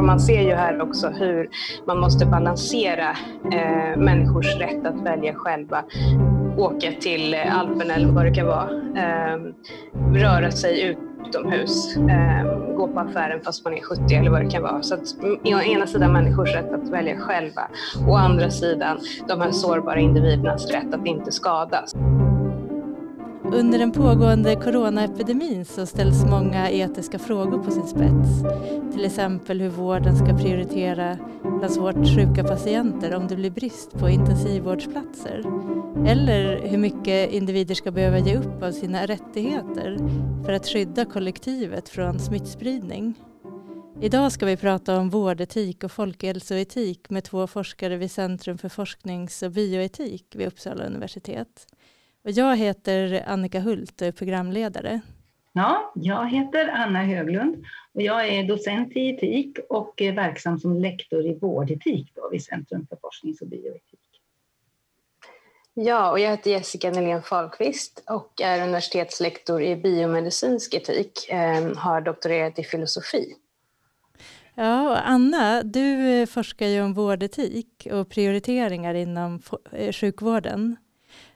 Och man ser ju här också hur man måste balansera eh, människors rätt att välja själva åka till Alperna eller vad det kan vara, eh, röra sig utomhus, eh, gå på affären fast man är 70 eller vad det kan vara. Så att å ena sidan människors rätt att välja själva, å andra sidan de här sårbara individernas rätt att inte skadas. Under den pågående coronaepidemin så ställs många etiska frågor på sin spets. Till exempel hur vården ska prioritera bland svårt sjuka patienter om det blir brist på intensivvårdsplatser. Eller hur mycket individer ska behöva ge upp av sina rättigheter för att skydda kollektivet från smittspridning. Idag ska vi prata om vårdetik och folkhälsoetik med två forskare vid Centrum för forsknings och bioetik vid Uppsala universitet. Och jag heter Annika Hult och är programledare. Ja, jag heter Anna Höglund och jag är docent i etik och är verksam som lektor i vårdetik då vid Centrum för forsknings och bioetik. Ja, och jag heter Jessica Nelén Fahlqvist och är universitetslektor i biomedicinsk etik, eh, har doktorerat i filosofi. Ja, och Anna, du forskar ju om vårdetik och prioriteringar inom eh, sjukvården.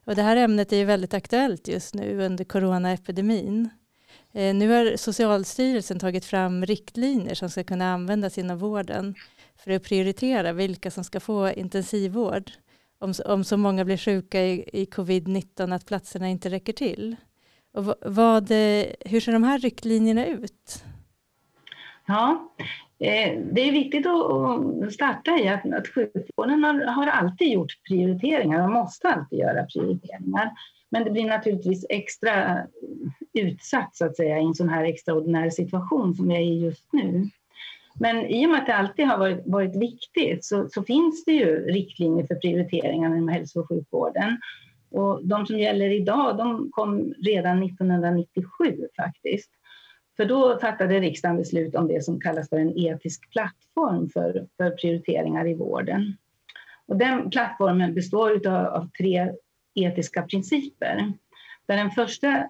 Och det här ämnet är ju väldigt aktuellt just nu under coronaepidemin. Eh, nu har Socialstyrelsen tagit fram riktlinjer som ska kunna användas inom vården för att prioritera vilka som ska få intensivvård om, om så många blir sjuka i, i covid-19 att platserna inte räcker till. Och vad, eh, hur ser de här riktlinjerna ut? Ja, Eh, det är viktigt att starta i att, att sjukvården har, har alltid gjort prioriteringar och måste alltid göra prioriteringar. Men det blir naturligtvis extra utsatt så att säga i en sån här extraordinär situation som vi är i just nu. Men i och med att det alltid har varit, varit viktigt så, så, finns det ju riktlinjer för prioriteringar inom hälso och sjukvården. Och de som gäller idag de kom redan 1997 faktiskt. För då fattade riksdagen beslut om det som kallas för en etisk plattform för, för prioriteringar i vården. Och den plattformen består av, av tre etiska principer. Där den första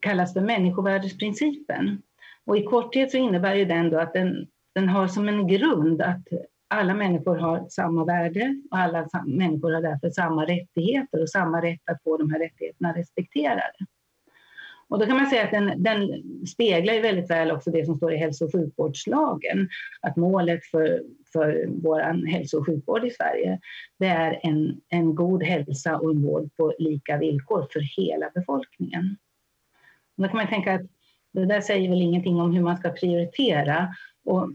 kallas för människovärdesprincipen. Och I korthet så innebär ju den då att den, den har som en grund att alla människor har samma värde och alla människor har därför samma rättigheter och samma rätt att få de här rättigheterna respekterade. Och då kan man säga att den, den speglar ju väldigt väl också det som står i hälso och sjukvårdslagen. Att målet för, för vår hälso och sjukvård i Sverige det är en, en god hälsa och en vård på lika villkor för hela befolkningen. Och då kan man tänka att det där säger väl ingenting om hur man ska prioritera. Och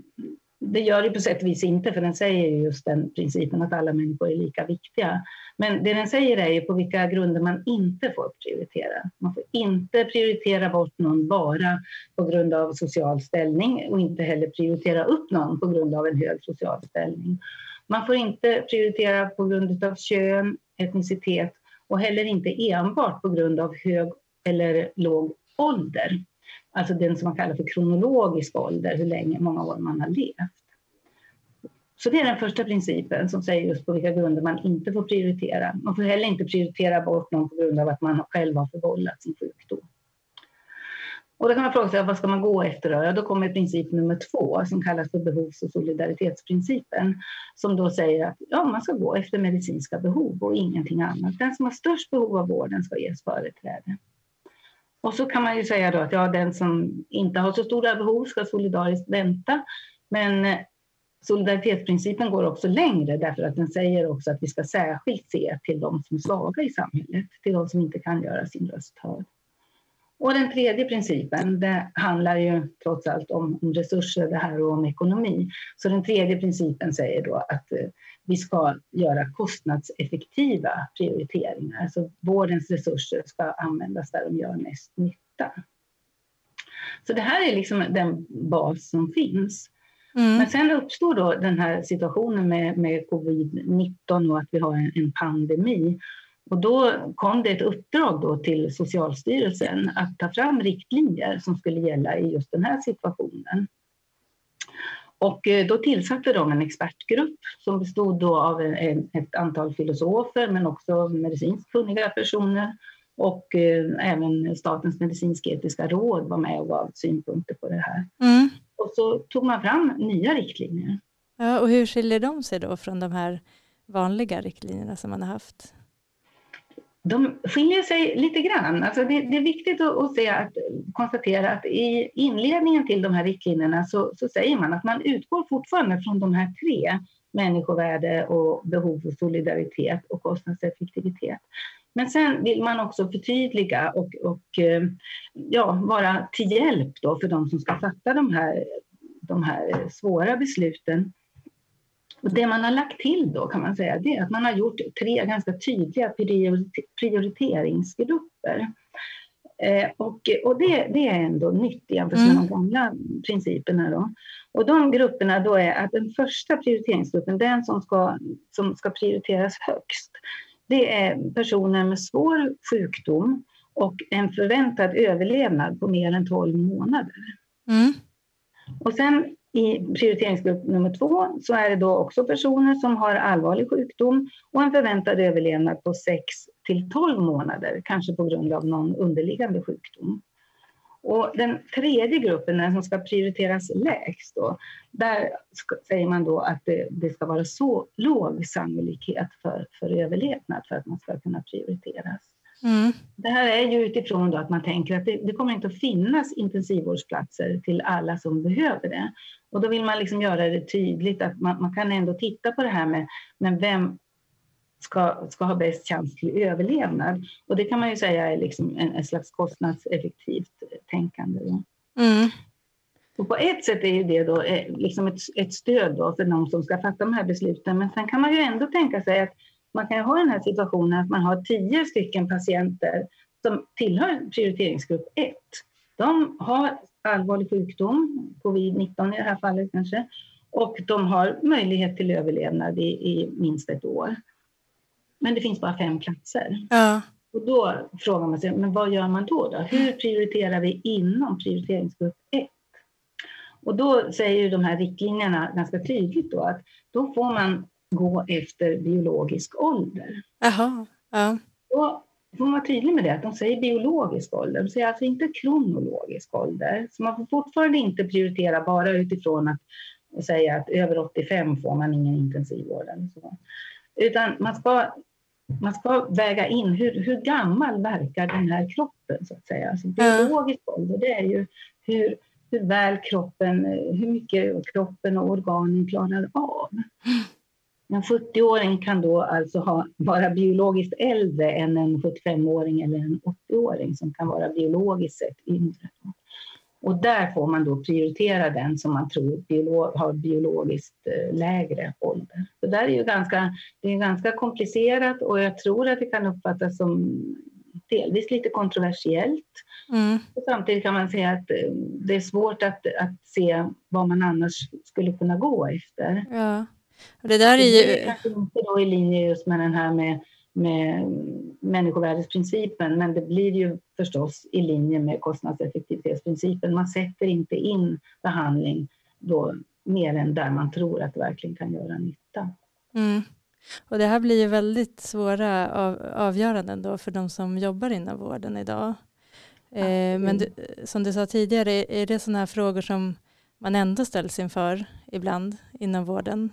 det gör det på sätt och vis inte, för den säger just den principen att alla människor är lika viktiga. Men det den säger är ju på vilka grunder man inte får prioritera. Man får inte prioritera bort någon bara på grund av social ställning och inte heller prioritera upp någon på grund av en hög social ställning. Man får inte prioritera på grund av kön, etnicitet och heller inte enbart på grund av hög eller låg ålder. Alltså den som man kallar för kronologisk ålder, hur länge, många år man har levt. Så det är den första principen som säger just på vilka grunder man inte får prioritera. Man får heller inte prioritera bort någon på grund av att man själv har förvållat sin sjukdom. Och då kan man fråga sig vad ska man gå efter? Då? Ja, då kommer princip nummer två som kallas för behovs och solidaritetsprincipen som då säger att ja, man ska gå efter medicinska behov och ingenting annat. Den som har störst behov av vården ska ges företräde. Och så kan man ju säga då att ja, den som inte har så stora behov ska solidariskt vänta. Men eh, solidaritetsprincipen går också längre därför att den säger också att vi ska särskilt se till de som är svaga i samhället, till de som inte kan göra sin röst hörd. Och den tredje principen, det handlar ju trots allt om, resurser det här och om ekonomi. Så den tredje principen säger då att eh, vi ska göra kostnadseffektiva prioriteringar. Så vårdens resurser ska användas där de gör mest nytta. Så det här är liksom den bas som finns. Mm. Men sen uppstår då den här situationen med, med covid-19 och att vi har en, en, pandemi. Och då kom det ett uppdrag då till Socialstyrelsen att ta fram riktlinjer som skulle gälla i just den här situationen. Och eh, då tillsatte de en expertgrupp som bestod då av en, ett antal filosofer men också medicinskt kunniga personer och eh, även Statens medicinsk-etiska råd var med och gav synpunkter på det här. Mm. Och så tog man fram nya riktlinjer. Ja, och hur skiljer de sig då från de här vanliga riktlinjerna som man har haft? De skiljer sig lite grann. Alltså det, det är viktigt att, att, se att, konstatera att i inledningen till de här riktlinjerna så, så säger man att man utgår fortfarande från de här tre människovärde och behov av solidaritet och kostnadseffektivitet. Men sen vill man också förtydliga och, och eh, ja, vara till hjälp då för de som ska fatta de här, de här svåra besluten. Och det man har lagt till då kan man säga det är att man har gjort tre ganska tydliga prioriteringsgrupper. Eh, och, och det, det, är ändå nytt jämfört med mm. de gamla principerna. Då. Och de grupperna då är att den första prioriteringsgruppen, den som ska, som ska prioriteras högst, det är personer med svår sjukdom och en förväntad överlevnad på mer än 12 månader. Mm. Och sen i prioriteringsgrupp nummer två så är det då också personer som har allvarlig sjukdom och en förväntad överlevnad på 6 till 12 månader, kanske på grund av någon underliggande sjukdom. Och den tredje gruppen, den som ska prioriteras lägst, då, där ska, säger man då att det, det, ska vara så låg sannolikhet för, för överlevnad för att man ska kunna prioriteras. Mm. Det här är ju utifrån då att man tänker att det, det, kommer inte att finnas intensivvårdsplatser till alla som behöver det. Och då vill man liksom göra det tydligt att man, man kan ändå titta på det här med men vem ska, ska ha bäst chans till överlevnad. Och det kan man ju säga är liksom en, en slags kostnadseffektivt tänkande. Mm. Och på ett sätt är det då eh, liksom ett, ett stöd då för de som ska fatta de här besluten. Men sen kan man ju ändå tänka sig att man kan ha den här situationen att man har tio stycken patienter som tillhör prioriteringsgrupp 1. De har allvarlig sjukdom, covid-19 i det här fallet kanske, och de har möjlighet till överlevnad i, i minst ett år. Men det finns bara fem platser. Ja. Och då frågar man sig, men vad gör man då? då? Hur prioriterar vi inom prioriteringsgrupp 1? Och då säger de här riktlinjerna ganska tydligt då att då får man gå efter biologisk ålder. Jaha, ja. Då får man vara tydlig med det, att de säger biologisk ålder, de säger alltså inte kronologisk ålder. Så man får fortfarande inte prioritera bara utifrån att säga att över 85 får man ingen intensivvård. Eller så. Utan man ska, man ska väga in hur, hur gammal verkar den här kroppen så att säga. Alltså biologisk ja. ålder, det är ju hur, hur väl kroppen, hur mycket kroppen och organen klarar av. En 70-åring kan då alltså ha, vara biologiskt äldre än en 75-åring eller en 80-åring som kan vara biologiskt sett yngre. Och där får man då prioritera den som man tror biolog, har biologiskt eh, lägre ålder. Så där är ju ganska, det är ganska komplicerat och jag tror att det kan uppfattas som delvis lite kontroversiellt. Mm. Och samtidigt kan man säga att eh, det är svårt att, att se vad man annars skulle kunna gå efter. Ja. Det där är ju... Det är kanske inte då i linje just med den här med, med människovärdesprincipen, men det blir ju förstås i linje med kostnadseffektivitetsprincipen. Man sätter inte in behandling då mer än där man tror att det verkligen kan göra nytta. Mm. Och det här blir ju väldigt svåra av, avgöranden då för de som jobbar inom vården idag. Eh, men du, som du sa tidigare, är det sådana här frågor som man ändå ställs inför ibland inom vården?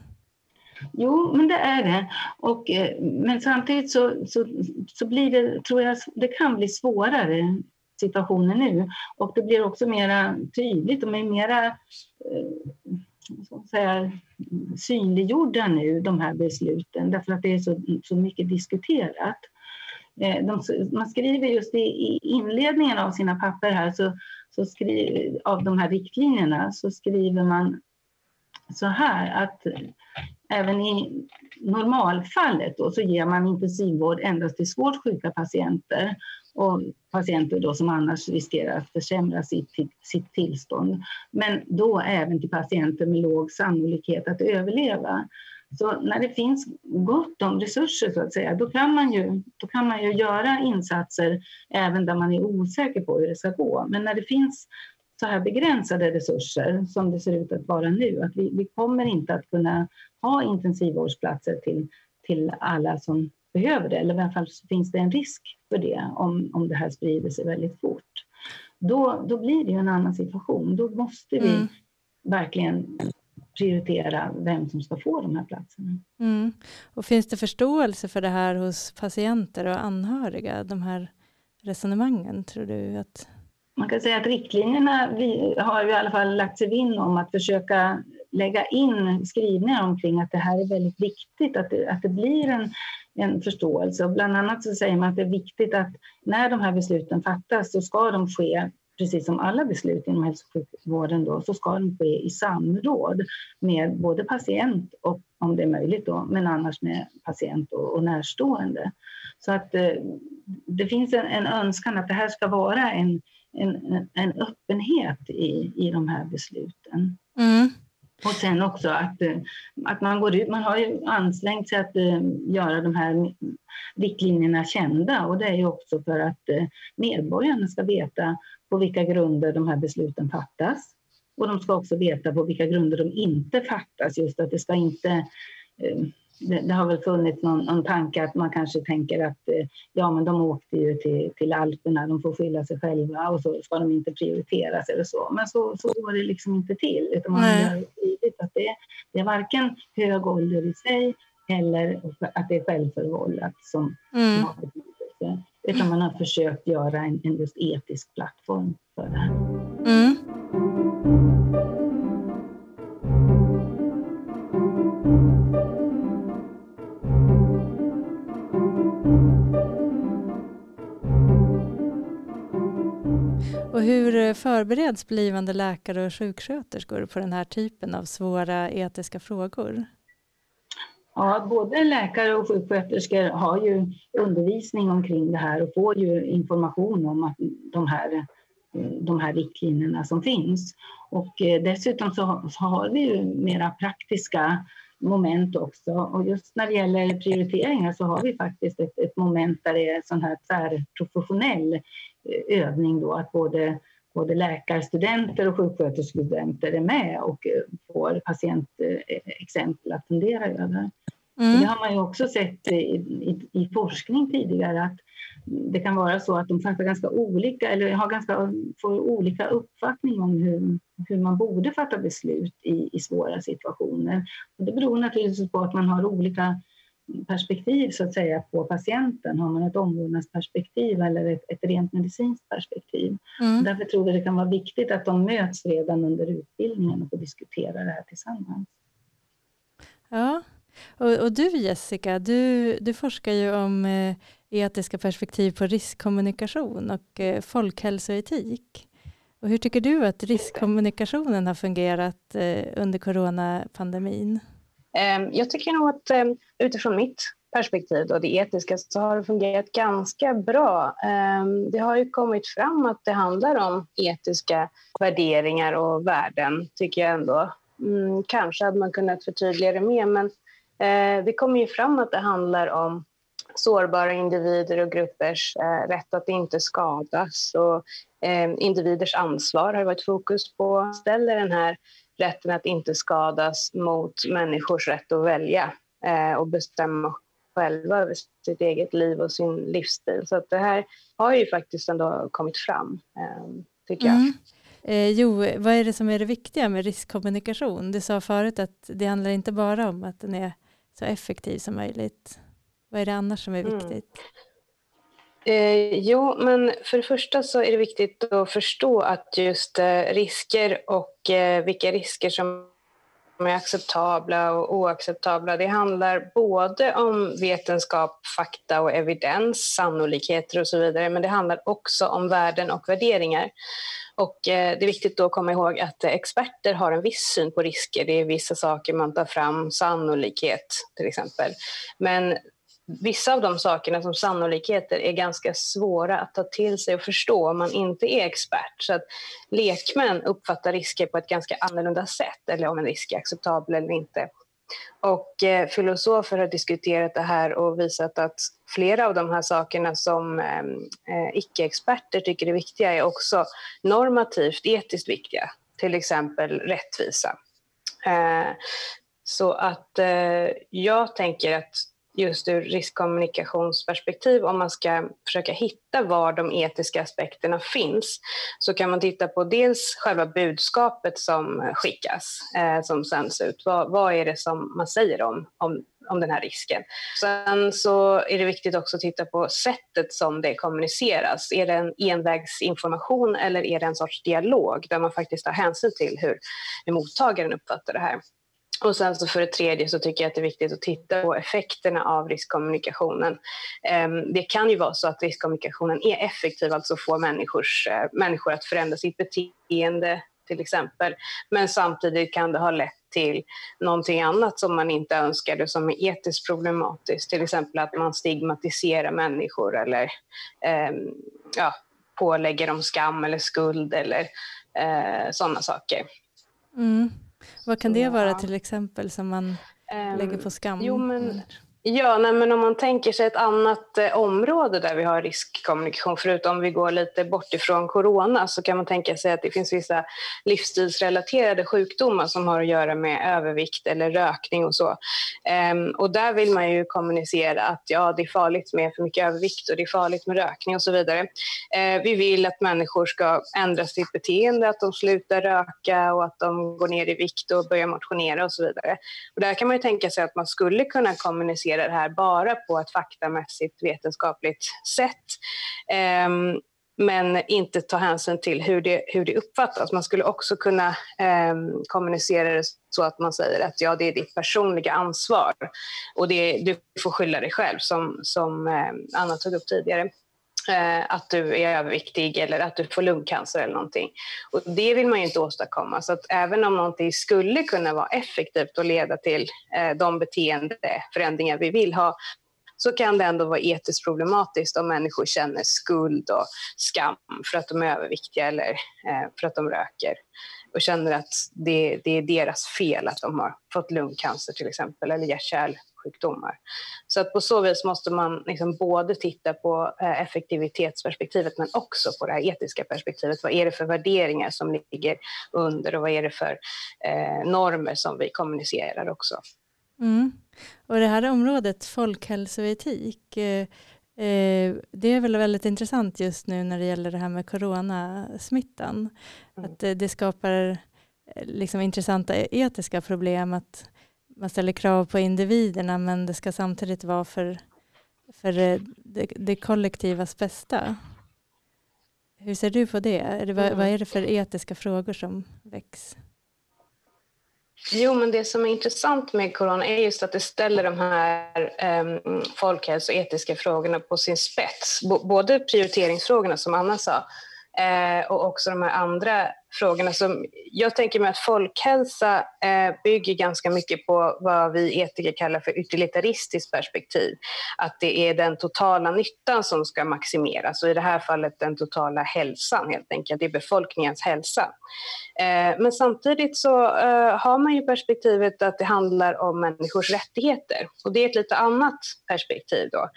Jo, men det är det. Och, eh, men samtidigt så, så, så blir det, tror jag, det kan bli svårare situationer nu. Och det blir också mera tydligt, de är mera eh, så att säga, synliggjorda nu, de här besluten, därför att det är så, så mycket diskuterat. Eh, de, man skriver just i, i inledningen av sina papper här, så, så skriver, av de här riktlinjerna, så skriver man så här att även i normalfallet då, så ger man intensivvård endast till svårt sjuka patienter och patienter då som annars riskerar att försämra sitt, sitt tillstånd. Men då även till patienter med låg sannolikhet att överleva. Så när det finns gott om resurser så att säga, då kan man ju, då kan man ju göra insatser även där man är osäker på hur det ska gå. Men när det finns så här begränsade resurser som det ser ut att vara nu, att vi, vi kommer inte att kunna ha intensivvårdsplatser till, till alla som behöver det, eller i alla fall så finns det en risk för det om, om det här sprider sig väldigt fort. Då, då blir det ju en annan situation. Då måste vi mm. verkligen prioritera vem som ska få de här platserna. Mm. Och finns det förståelse för det här hos patienter och anhöriga, de här resonemangen, tror du? att man kan säga att riktlinjerna vi har i alla fall lagt sig vinn om att försöka lägga in skrivningar omkring att det här är väldigt viktigt, att det, att det blir en, en förståelse. Och bland annat så säger man att det är viktigt att när de här besluten fattas så ska de ske precis som alla beslut inom hälso och sjukvården då, så ska de ske i samråd med både patient och om det är möjligt då, men annars med patient och, och närstående. Så att eh, det finns en, en önskan att det här ska vara en en, en öppenhet i, i de här besluten. Mm. Och sen också att, eh, att man går ut, man har ju ansträngt sig att eh, göra de här riktlinjerna kända och det är ju också för att eh, medborgarna ska veta på vilka grunder de här besluten fattas. Och de ska också veta på vilka grunder de inte fattas, just att det ska inte det, det, har väl funnits någon, någon tanke att man kanske tänker att eh, ja, men de åkte ju till, till Alperna, de får skylla sig själva och så ska de inte prioriteras eller så. Men så, så går det liksom inte till, utan man skrivit att det, det är varken hög ålder i sig eller att det är självförvållat som, mm. som har betydelse. Utan man har försökt göra en, en just etisk plattform för det här. Hur eh, förbereds blivande läkare och sjuksköterskor på den här typen av svåra etiska frågor? Ja, både läkare och sjuksköterskor har ju undervisning omkring det här och får ju information om att de här, eh, de här riktlinjerna som finns. Och eh, dessutom så har vi ju mera praktiska moment också. Och just när det gäller prioriteringar så har vi faktiskt ett, ett moment där det är sån här tvärprofessionell övning då att både, både läkarstudenter och sjuksköterskestudenter är med och eh, får patientexempel att fundera över. Mm. Det har man ju också sett i, i, i, forskning tidigare att det kan vara så att de fattar ganska olika eller har ganska, får olika uppfattning om hur, hur man borde fatta beslut i, i svåra situationer. Och det beror naturligtvis på att man har olika perspektiv så att säga på patienten. Har man ett omvårdnadsperspektiv eller ett, ett rent medicinskt perspektiv? Mm. Därför tror jag det kan vara viktigt att de möts redan under utbildningen och får diskutera det här tillsammans. Ja, och, och du Jessica, du, du forskar ju om eh, etiska perspektiv på riskkommunikation och eh, folkhälsoetik. Och hur tycker du att riskkommunikationen har fungerat eh, under coronapandemin? Ehm, jag tycker nog att ehm, utifrån mitt perspektiv, då, det etiska, så har det fungerat ganska bra. Ehm, det har ju kommit fram att det handlar om etiska värderingar och värden, tycker jag ändå. Mm, kanske hade man kunnat förtydliga det mer, men eh, det kommer ju fram att det handlar om sårbara individer och gruppers eh, rätt att inte skadas och eh, individers ansvar har varit fokus på. Ställer den här rätten att inte skadas mot människors rätt att välja eh, och bestämma själva över sitt eget liv och sin livsstil. Så att det här har ju faktiskt ändå kommit fram, eh, tycker jag. Mm. Eh, jo, vad är det som är det viktiga med riskkommunikation? Du sa förut att det handlar inte bara om att den är så effektiv som möjligt. Vad är det annars som är mm. viktigt? Mm. Eh, jo, men för det första så är det viktigt att förstå att just eh, risker och eh, vilka risker som är acceptabla och oacceptabla. Det handlar både om vetenskap, fakta och evidens, sannolikheter och så vidare, men det handlar också om värden och värderingar. Och eh, det är viktigt att komma ihåg att experter har en viss syn på risker. Det är vissa saker man tar fram, sannolikhet till exempel. Men vissa av de sakerna som sannolikheter är ganska svåra att ta till sig och förstå om man inte är expert. Så att lekmän uppfattar risker på ett ganska annorlunda sätt, eller om en risk är acceptabel eller inte. Och eh, filosofer har diskuterat det här och visat att flera av de här sakerna som ehm, eh, icke-experter tycker är viktiga är också normativt, etiskt viktiga. Till exempel rättvisa. Eh, så att eh, jag tänker att just ur riskkommunikationsperspektiv, om man ska försöka hitta var de etiska aspekterna finns, så kan man titta på dels själva budskapet som skickas, eh, som sänds ut. Vad, vad, är det som man säger om, om, om den här risken? Sen så är det viktigt också att titta på sättet som det kommuniceras. Är det en envägsinformation eller är det en sorts dialog där man faktiskt tar hänsyn till hur mottagaren uppfattar det här? Och sen så för det tredje så tycker jag att det är viktigt att titta på effekterna av riskkommunikationen. Ehm, det kan ju vara så att riskkommunikationen är effektiv, alltså får människors, eh, människor att förändra sitt beteende till exempel. Men samtidigt kan det ha lett till någonting annat som man inte önskade som är etiskt problematiskt. Till exempel att man stigmatiserar människor eller ehm, ja, pålägger dem skam eller skuld eller eh, sådana saker. Mm. Vad kan det vara till exempel som man lägger på skam? Jo, men Ja, nej, men om man tänker sig ett annat eh, område där vi har riskkommunikation, förutom om vi går lite bort ifrån corona, så kan man tänka sig att det finns vissa livsstilsrelaterade sjukdomar som har att göra med övervikt eller rökning och så. Ehm, och där vill man ju kommunicera att ja, det är farligt med för mycket övervikt och det är farligt med rökning och så vidare. Ehm, vi vill att människor ska ändra sitt beteende, att de slutar röka och att de går ner i vikt och börjar motionera och så vidare. Och där kan man ju tänka sig att man skulle kunna kommunicera baserar det här bara på ett faktamässigt vetenskapligt sätt. Um, men inte ta hänsyn till hur det, hur det uppfattas. Man skulle också kunna eh, kommunicera det så att man säger att ja, det är ditt personliga ansvar och det, du får skylla dig själv, som, som eh, Anna tog upp tidigare. Att du är överviktig eller att du får lungcancer eller någonting. Och det vill man ju inte åstadkomma. Så att även om någonting skulle kunna vara effektivt och leda till eh, de beteendeförändringar vi vill ha så kan det ändå vara etiskt problematiskt om människor känner skuld och skam för att de är överviktiga eller eh, för att de röker och känner att det, det är deras fel att de har fått lungcancer till exempel eller hjärt sjukdomar. Så att på så vis måste man liksom både titta på eh, effektivitetsperspektivet men också på det här etiska perspektivet. Vad är det för värderingar som ligger under och vad är det för eh, normer som vi kommunicerar också? Mm. Och det här området folkhälsoetik, eh, eh, det är väl väldigt intressant just nu när det gäller det här med coronasmittan. Mm. Att det skapar liksom intressanta etiska problem att man ställer krav på individerna men det ska samtidigt vara för, för det, det kollektivas bästa. Hur ser du på det? Är det vad, vad, är det för etiska frågor som väcks? Jo, men det som är intressant med corona är just att det ställer de här um, folkhälsoetiska frågorna på sin spets. B både prioriteringsfrågorna som Anna sa, eh, och också de här andra frågorna. Som jag tänker mig att folkhälsa eh, bygger ganska mycket på vad vi etiker kallar för utilitaristiskt perspektiv. Att det är den totala nyttan som ska maximeras och i det här fallet den totala hälsan helt enkelt, det är befolkningens hälsa. Eh, men samtidigt så eh, har man ju perspektivet att det handlar om människors rättigheter och det är ett lite annat perspektiv då.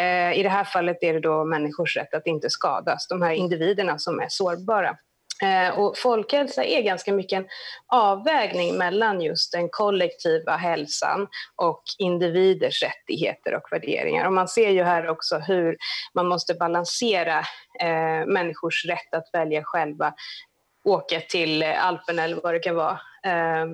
Eh, I det här fallet är det då människors rätt att inte skadas, de här individerna som är sårbara. Eh, och folkhälsa är ganska mycket en avvägning mellan just den kollektiva hälsan och individers rättigheter och värderingar. Och man ser ju här också hur man måste balansera eh, människors rätt att välja själva, åka till Alperna eller vad det kan vara, eh,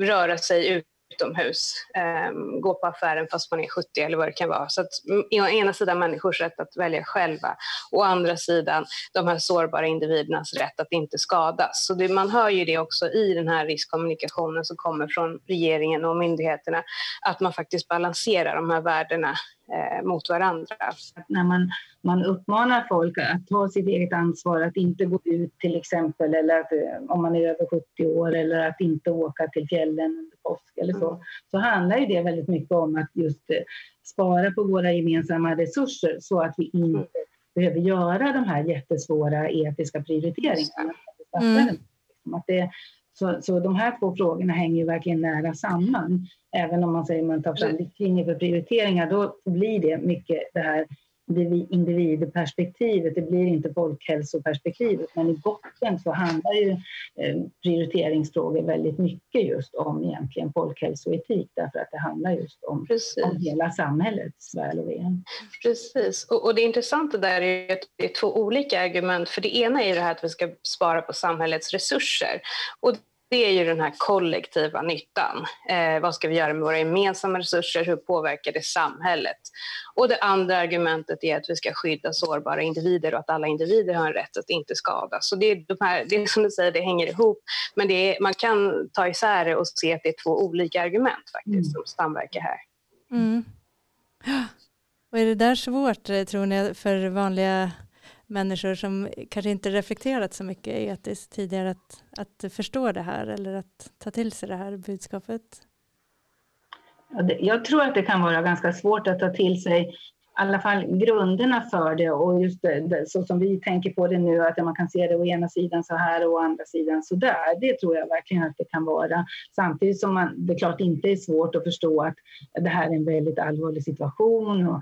röra sig ut utomhus, eh, gå på affären fast man är 70 eller vad det kan vara. Så att mm, å ena sidan människors rätt att välja själva, å andra sidan de här sårbara individernas rätt att inte skadas. Så det, man hör ju det också i den här riskkommunikationen som kommer från regeringen och myndigheterna, att man faktiskt balanserar de här värdena eh, mot varandra. När man, man uppmanar folk att ta sitt eget ansvar, att inte gå ut till exempel, eller att, eh, om man är över 70 år, eller att inte åka till fjällen påsk eller så, mm. så handlar ju det väldigt mycket om att just eh, spara på våra gemensamma resurser så att vi inte mm. behöver göra de här jättesvåra etiska prioriteringarna. Mm. Att det, så, så de här två frågorna hänger ju verkligen nära samman. Även om man säger att man tar fram riktlinjer för prioriteringar, då blir det mycket det här individperspektivet, det blir inte folkhälsoperspektivet, men i botten så handlar ju eh, prioriteringsfrågor väldigt mycket just om egentligen folkhälsoetik, därför att det handlar just om, om hela samhällets väl och ve. Precis, och, och det intressanta där är att det är två olika argument, för det ena är det här att vi ska spara på samhällets resurser, och det är ju den här kollektiva nyttan. Eh, vad ska vi göra med våra gemensamma resurser? Hur påverkar det samhället? Och det andra argumentet är att vi ska skydda sårbara individer och att alla individer har en rätt att inte skadas. Så det är, de här, det är som du säger, det hänger ihop. Men är, man kan ta isär det och se att det är två olika argument faktiskt mm. som samverkar här. Mm. Och är det där svårt, eh, tror ni, för vanliga människor som kanske inte reflekterat så mycket etiskt tidigare att, att förstå det här eller att ta till sig det här budskapet? Jag tror att det kan vara ganska svårt att ta till sig alla fall grunderna för det och just det, det, så som vi tänker på det nu, att man kan se det å ena sidan så här och å andra sidan så där. Det tror jag verkligen att det kan vara. Samtidigt som man, det klart inte är svårt att förstå att det här är en väldigt allvarlig situation och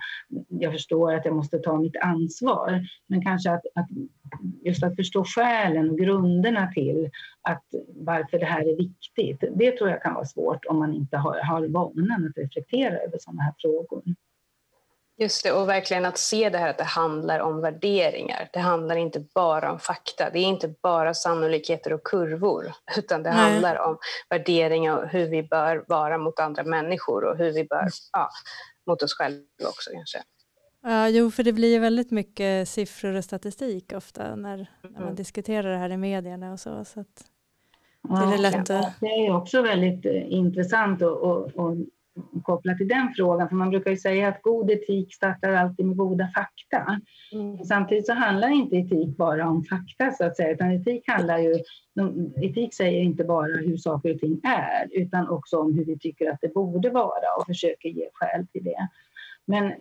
jag förstår att jag måste ta mitt ansvar. Men kanske att, att just att förstå skälen och grunderna till att varför det här är viktigt. Det tror jag kan vara svårt om man inte har, har vanan att reflektera över sådana här frågor. Just det, och verkligen att se det här att det handlar om värderingar. Det handlar inte bara om fakta. Det är inte bara sannolikheter och kurvor, utan det Nej. handlar om värderingar och hur vi bör vara mot andra människor och hur vi bör, ja, mot oss själva också kanske. Ja, jo, för det blir ju väldigt mycket siffror och statistik ofta när, när man mm. diskuterar det här i medierna och så. så att det är lätt att... Det är också väldigt eh, intressant och, och, och kopplat till den frågan. För man brukar ju säga att god etik startar alltid med goda fakta. Mm. Samtidigt så handlar inte etik bara om fakta så att säga, utan etik handlar ju, etik säger inte bara hur saker och ting är, utan också om hur vi tycker att det borde vara och försöker ge skäl till det. Men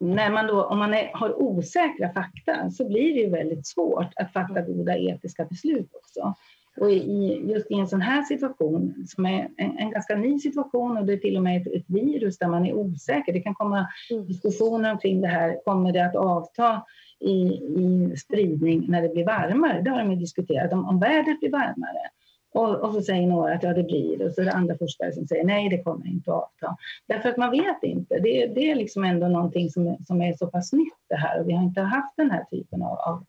när man då, om man är, har osäkra fakta så blir det ju väldigt svårt att fatta goda etiska beslut också. Och i, just i en sån här situation, som är en, en, ganska ny situation och det är till och med ett, ett virus där man är osäker, det kan komma mm. diskussioner omkring det här, kommer det att avta i, i spridning när det blir varmare? Det har de diskuterat, om, om vädret blir varmare. Och, och, så säger några att ja, det blir Och så är det andra forskare som säger nej, det kommer inte att avta. Därför att man vet inte. Det, det är liksom ändå någonting som, som är så pass nytt det här och vi har inte haft den här typen av, av,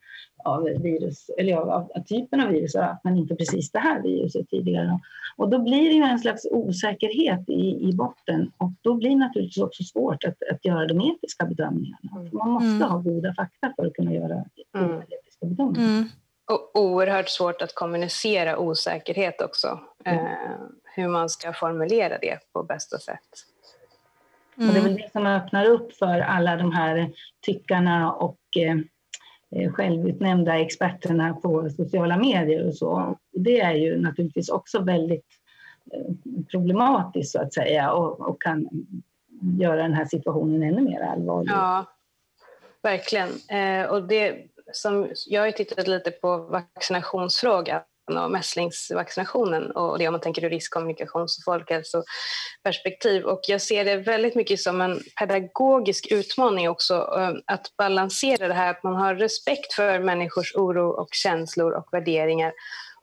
av virus, eller av, av, av typen av virus, men inte precis det här viruset tidigare. Och då blir det ju en slags osäkerhet i, i botten och då blir det naturligtvis också svårt att, att göra de etiska bedömningarna. Mm. Man måste mm. ha goda fakta för att kunna göra mm. etiska bedömningar. Mm. Och oerhört svårt att kommunicera osäkerhet också. Mm. Eh, hur man ska formulera det på bästa sätt. Mm. Och det är väl det som öppnar upp för alla de här tyckarna och eh, eh, Eh, självutnämnda experterna på sociala medier och så. Det är ju naturligtvis också väldigt eh, problematiskt så att säga och, och, kan göra den här situationen ännu mer allvarlig. Ja, verkligen. Eh, och det, som, jag har tittat lite på vaccinationsfrågan och mässlingsvaccinationen och det om man tänker ur riskkommunikations och folkhälsoperspektiv. Och jag ser det väldigt mycket som en pedagogisk utmaning också eh, att balansera det här att man har respekt för människors oro och känslor och värderingar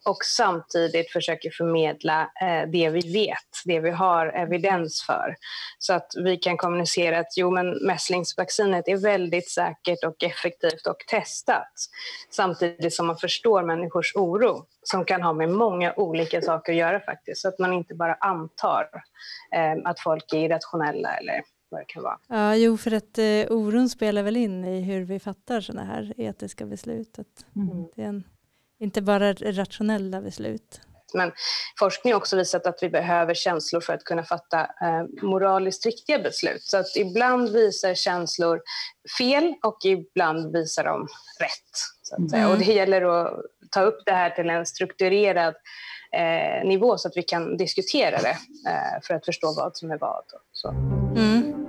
och samtidigt försöker förmedla eh, det vi vet, det vi har evidens för. Så att vi kan kommunicera att jo, men mässlingsvaccinet är väldigt säkert och effektivt och testat. Samtidigt som man förstår människors oro som kan ha med många olika saker att göra faktiskt. Så att man inte bara antar eh, att folk är irrationella eller vad det kan vara. Ja, jo, för att eh, oron spelar väl in i hur vi fattar sådana här etiska beslut. Att mm. Det är en inte bara rationella beslut. Men forskning har också visat att vi behöver känslor för att kunna fatta eh, moraliskt riktiga beslut. Så att ibland visar känslor fel och ibland visar de rätt. Mm. Och det gäller att ta upp det här till en strukturerad eh, nivå så att vi kan diskutera det eh, för att förstå vad som är vad. Så. Mm.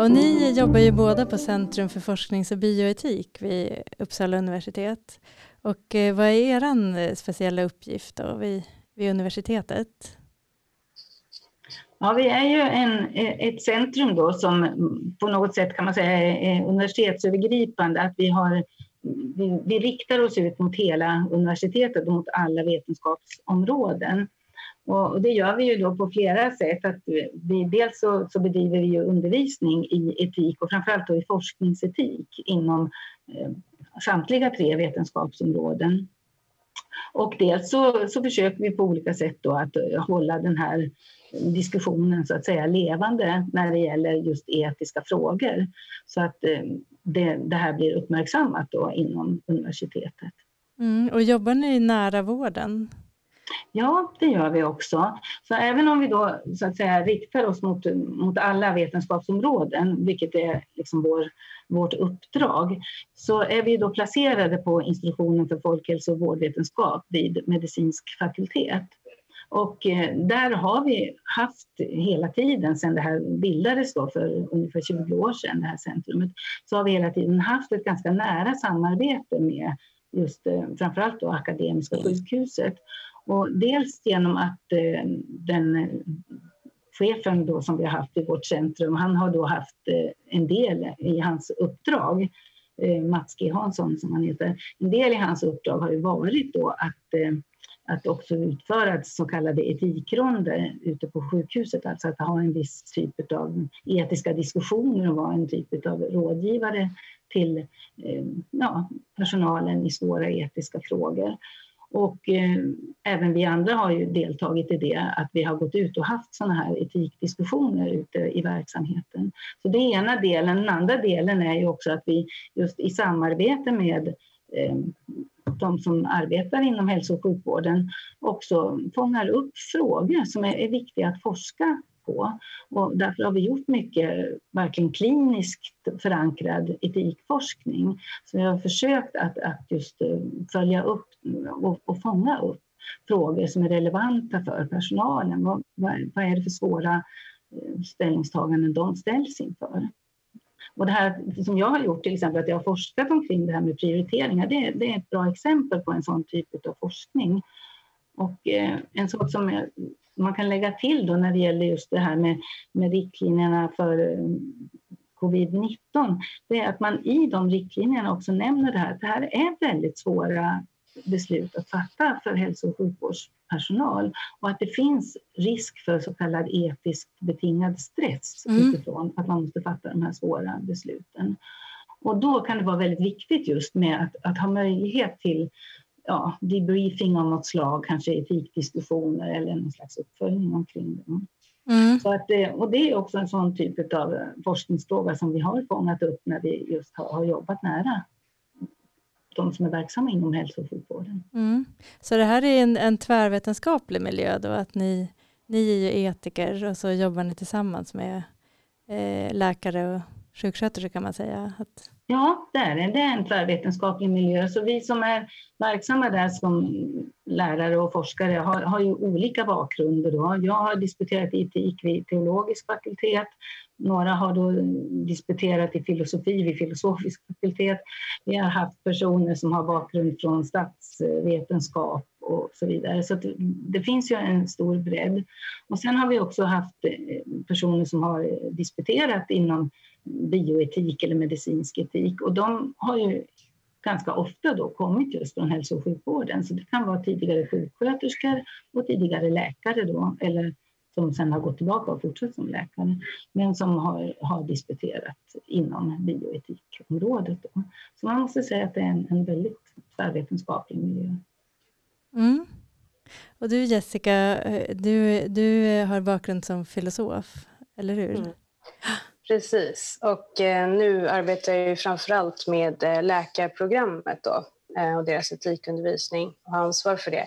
Och ni jobbar ju båda på Centrum för forsknings och bioetik vid Uppsala universitet. Och eh, vad är er eh, speciella uppgift då vid, vid universitetet? Ja, vi är ju en, eh, ett centrum då som på något sätt kan man säga är universitetsövergripande. Att vi, har, vi, vi riktar oss ut mot hela universitetet och mot alla vetenskapsområden. Och det gör vi ju då på flera sätt. Att vi, dels så, så bedriver vi ju undervisning i etik och framförallt då i forskningsetik inom eh, samtliga tre vetenskapsområden. Och dels så, så försöker vi på olika sätt då att eh, hålla den här diskussionen så att säga levande när det gäller just etiska frågor. Så att eh, det, det här blir uppmärksammat då inom universitetet. Mm, och jobbar ni nära vården? Ja, det gör vi också. Så även om vi då så att säga riktar oss mot, mot alla vetenskapsområden, vilket är liksom vår, vårt uppdrag, så är vi då placerade på institutionen för folkhälso och vårdvetenskap vid medicinsk fakultet. Och eh, där har vi haft hela tiden sedan det här bildades då för ungefär 20 år sedan, det här centrumet, så har vi hela tiden haft ett ganska nära samarbete med just eh, framförallt då Akademiska sjukhuset. Och dels genom att eh, den eh, chefen då som vi har haft i vårt centrum, han har då haft eh, en del i hans uppdrag, eh, Mats G Hansson som han heter, en del i hans uppdrag har ju varit då att att också utföra så kallade etikronder ute på sjukhuset, alltså att ha en viss typ av etiska diskussioner och vara en typ av rådgivare till ja, personalen i svåra etiska frågor. Och eh, även vi andra har ju deltagit i det, att vi har gått ut och haft sådana här etikdiskussioner ute i verksamheten. Så det är ena delen. Den andra delen är ju också att vi just i samarbete med eh, de som arbetar inom hälso och sjukvården också fångar upp frågor som är, är viktiga att forska på. Och därför har vi gjort mycket verkligen kliniskt förankrad etikforskning. Så vi har försökt att, att just eh, följa upp och, och fånga upp frågor som är relevanta för personalen. Vad, vad, vad är det för svåra eh, ställningstaganden de ställs inför? Och det här som jag har gjort, till exempel att jag har forskat omkring det här med prioriteringar, det, det är ett bra exempel på en sån typ av forskning. Och eh, en sak som jag, man kan lägga till då när det gäller just det här med, med riktlinjerna för eh, covid-19, det är att man i de riktlinjerna också nämner det här, det här är väldigt svåra beslut att fatta för hälso och sjukvårdspersonal och att det finns risk för så kallad etiskt betingad stress mm. utifrån att man måste fatta de här svåra besluten. Och då kan det vara väldigt viktigt just med att, att ha möjlighet till ja, debriefing av något slag, kanske etikdiskussioner eller någon slags uppföljning omkring det. Mm. Så att, och det är också en sån typ av forskningsfråga som vi har fångat upp när vi just har, har jobbat nära de som är verksamma inom hälso och sjukvården. Mm. Så det här är en, en tvärvetenskaplig miljö då, att ni, ni är ju etiker och så jobbar ni tillsammans med eh, läkare och sjuksköterskor kan man säga? Att... Ja, det är det. Det är en tvärvetenskaplig miljö. Så vi som är verksamma där som lärare och forskare har, har ju olika bakgrunder. Då. Jag har disputerat i etik vid teologisk fakultet. Några har då disputerat i filosofi vid filosofisk fakultet. Vi har haft personer som har bakgrund från statsvetenskap och så vidare. Så det, finns ju en stor bredd. Och sen har vi också haft eh, personer som har disputerat inom bioetik eller medicinsk etik och de har ju ganska ofta då kommit just från hälso och sjukvården. Så det kan vara tidigare sjuksköterskor och tidigare läkare då, eller som sen har gått tillbaka och fortsatt som läkare, men som har, har disputerat inom bioetikområdet. Då. Så man måste säga att det är en, en väldigt tvärvetenskaplig miljö. Mm. Och du Jessica, eh, du, du har bakgrund som filosof, eller hur? Mm. Precis, och eh, nu arbetar jag ju framförallt med eh, läkarprogrammet då, eh, och deras etikundervisning och har ansvar för det.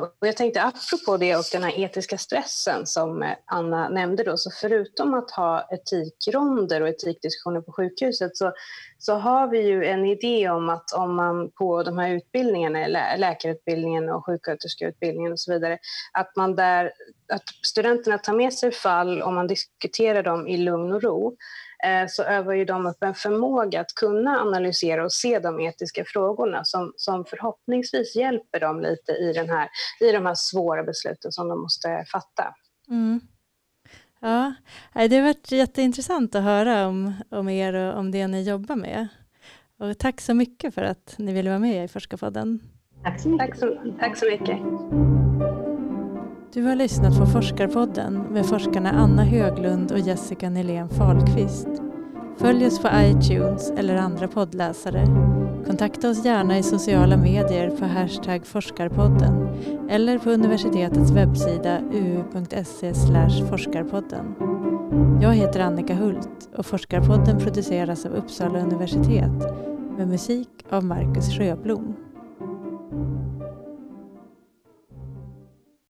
Och jag tänkte apropå det och den här etiska stressen som Anna nämnde då, så förutom att ha etikronder och etikdiskussioner på sjukhuset så, så har vi ju en idé om att om man på de här utbildningarna, lä läkarutbildningen och sjuksköterskeutbildningen och så vidare, att man där att studenterna tar med sig fall och man diskuterar dem i lugn och ro eh, så övar ju de upp en förmåga att kunna analysera och se de etiska frågorna som, som förhoppningsvis hjälper dem lite i, den här, i de här svåra besluten som de måste fatta. Mm. Ja, det har varit jätteintressant att höra om, om er och om det ni jobbar med. Och tack så mycket för att ni ville vara med i Forskarpodden. Tack så mycket. Tack så, tack så mycket. Du har lyssnat på Forskarpodden med forskarna Anna Höglund och Jessica Nylén Fahlqvist. Följ oss på iTunes eller andra poddläsare. Kontakta oss gärna i sociala medier på hashtag forskarpodden eller på universitetets webbsida uu.se forskarpodden. Jag heter Annika Hult och Forskarpodden produceras av Uppsala universitet med musik av Marcus Sjöblom.